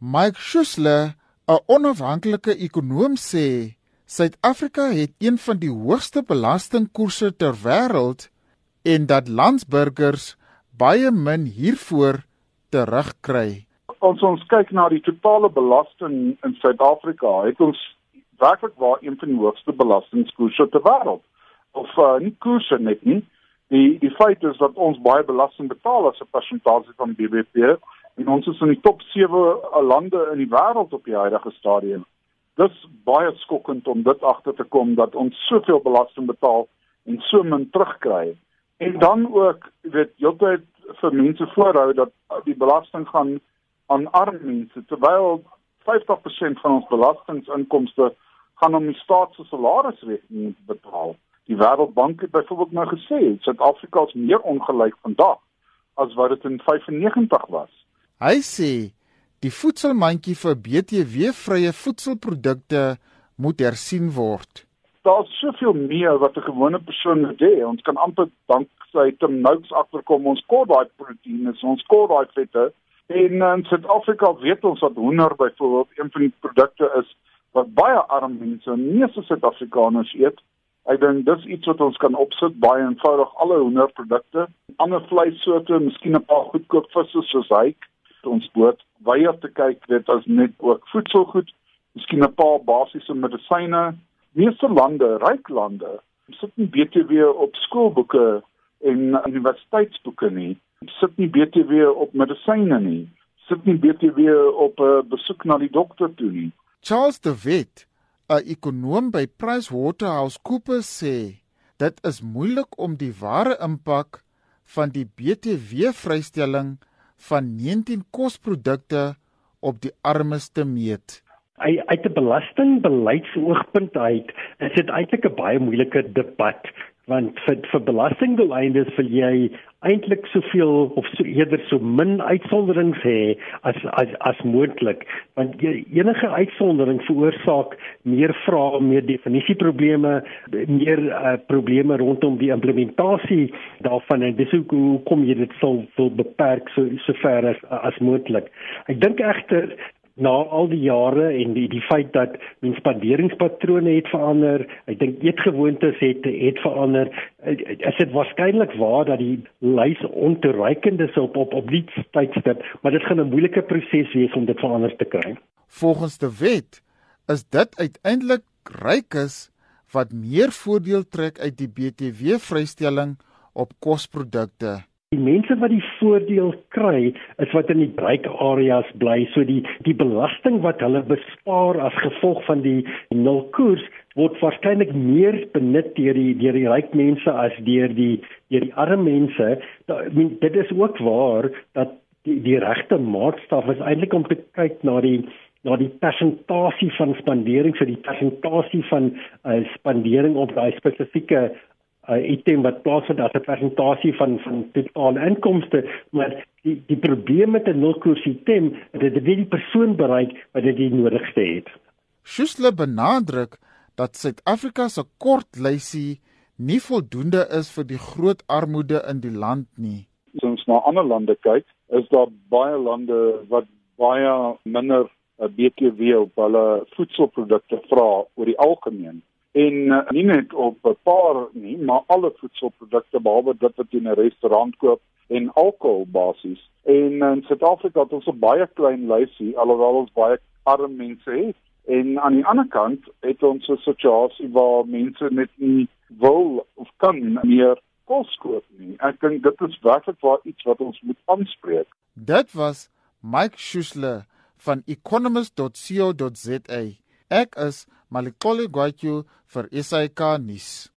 Mike Schuessler, 'n onafhanklike ekonom sê, Suid-Afrika het een van die hoogste belastingkoerse ter wêreld en dat landsburgers baie min hiervoor terugkry. Ons ons kyk na die totale belasting in Suid-Afrika, het ons werklik waar een van die hoogste belastingkoerse ter wêreld. Of uh, nie koerse net nie. Die die feit is dat ons baie belasting betaal as 'n persentasie van BBP en ons is in die top 7 uh, lande in die wêreld op die huidige stadium. Dis baie skokkend om dit agter te kom dat ons soveel belasting betaal en so min terugkry. En dan ook, jy weet, heeltyd vir mense voorhou dat die belasting gaan aan arm mense terwyl 50% van ons belastinginkomste gaan om die staat se salarisrekening te betaal. Die Wêreldbank het byvoorbeeld nou gesê Suid-Afrika is meer ongelyk vandag as wat dit in 95 was. Hy sê die voedselmandjie vir BTW-vrye voedselprodukte moet hersien word. Daar's soveel meer wat 'n gewone persoon moet hê. Ons kan amper danksy Tim Noakes agterkom ons kort daai proteïene, ons kort daai vette. En in Suid-Afrika weet ons dat hoender byvoorbeeld een van die produkte is wat baie arm mense, meeste Suid-Afrikaners eet. Ek dink dis iets wat ons kan opsit baie eenvoudig alle hoenderprodukte, ander vleissoorte, miskien 'n paar goedkoop visse soos hyk ons boot weier te kyk dit as net ook voedselgoed, miskien 'n paar basiese medisyne. Meeste lande, ryk lande, sit nie BTW op skoolboeke en universiteitsboeke nie. Sit nie BTW op medisyne nie. Sit nie BTW op 'n uh, besoek na die dokter toe nie. Charles de Wet, 'n ekonom by PricewaterhouseCoopers sê, dit is moeilik om die ware impak van die BTW vrystelling van 19 kosprodukte op die armes te meet. Hy uit 'n belastingbeleidsoogpunt uit is dit eintlik 'n baie moeilike debat want vir vir belastingdoeleindes wil jy eintlik soveel of so eerder so min uitsonderings hê as as as moontlik want enige uitsondering veroorsaak meer vrae, meer definisieprobleme, meer uh, probleme rondom die implementasie daarvan en dis hoe hoe kom jy dit sou wil beperk so so ver as as moontlik. Ek dink egter na al die jare en die die feit dat mens spanderingspatrone het verander, ek dink eetgewoontes het het verander. Is dit waarskynlik waar dat die lys ontoereikend is op op op die tydstip, maar dit gaan 'n moeilike proses wees om dit verander te kry. Volgens die wet is dit uiteindelik rykes wat meer voordeel trek uit die BTW vrystelling op kosprodukte. Die mense wat die voordeel kry, is wat in die ryk areas bly, so die die belasting wat hulle bespaar as gevolg van die nulkoers word waarskynlik meer benut deur die deur die ryk mense as deur die deur die arme mense. Da, min, dit is ook waar dat die die regte maatstaf is eintlik om te kyk na die na die persentasie van spandering vir die persentasie van uh, spandering op daai spesifieke uh, item wat plaasvind as 'n persentasie van van totale inkomste, maar die die probleem met 'n nulkoers item, dit dit die persoon bereik wat dit die nodigste het. Schuessler benadruk dat Suid-Afrika se kort lysie nie voldoende is vir die groot armoede in die land nie. As ons na ander lande kyk, is daar baie lande wat baie minder eh, BTW op hulle voedselprodukte vra oor die algemeen en uh, nie net op 'n paar nie, maar alle voedselprodukte behalwe dit wat jy in 'n restaurant koop en alkohol basies. En uh, in Suid-Afrika het ons 'n baie klein lysie alhoewel ons baie arm mense het. En aan die ander kant het ons 'n situasie waar mense net nie wil of kan meer kos koop nie. Ek dink dit is werklik waar iets wat ons moet aanspreek. Dit was Mike Schuessler van economist.co.za. Ek is Malikole Gwatyu vir SAK nuus.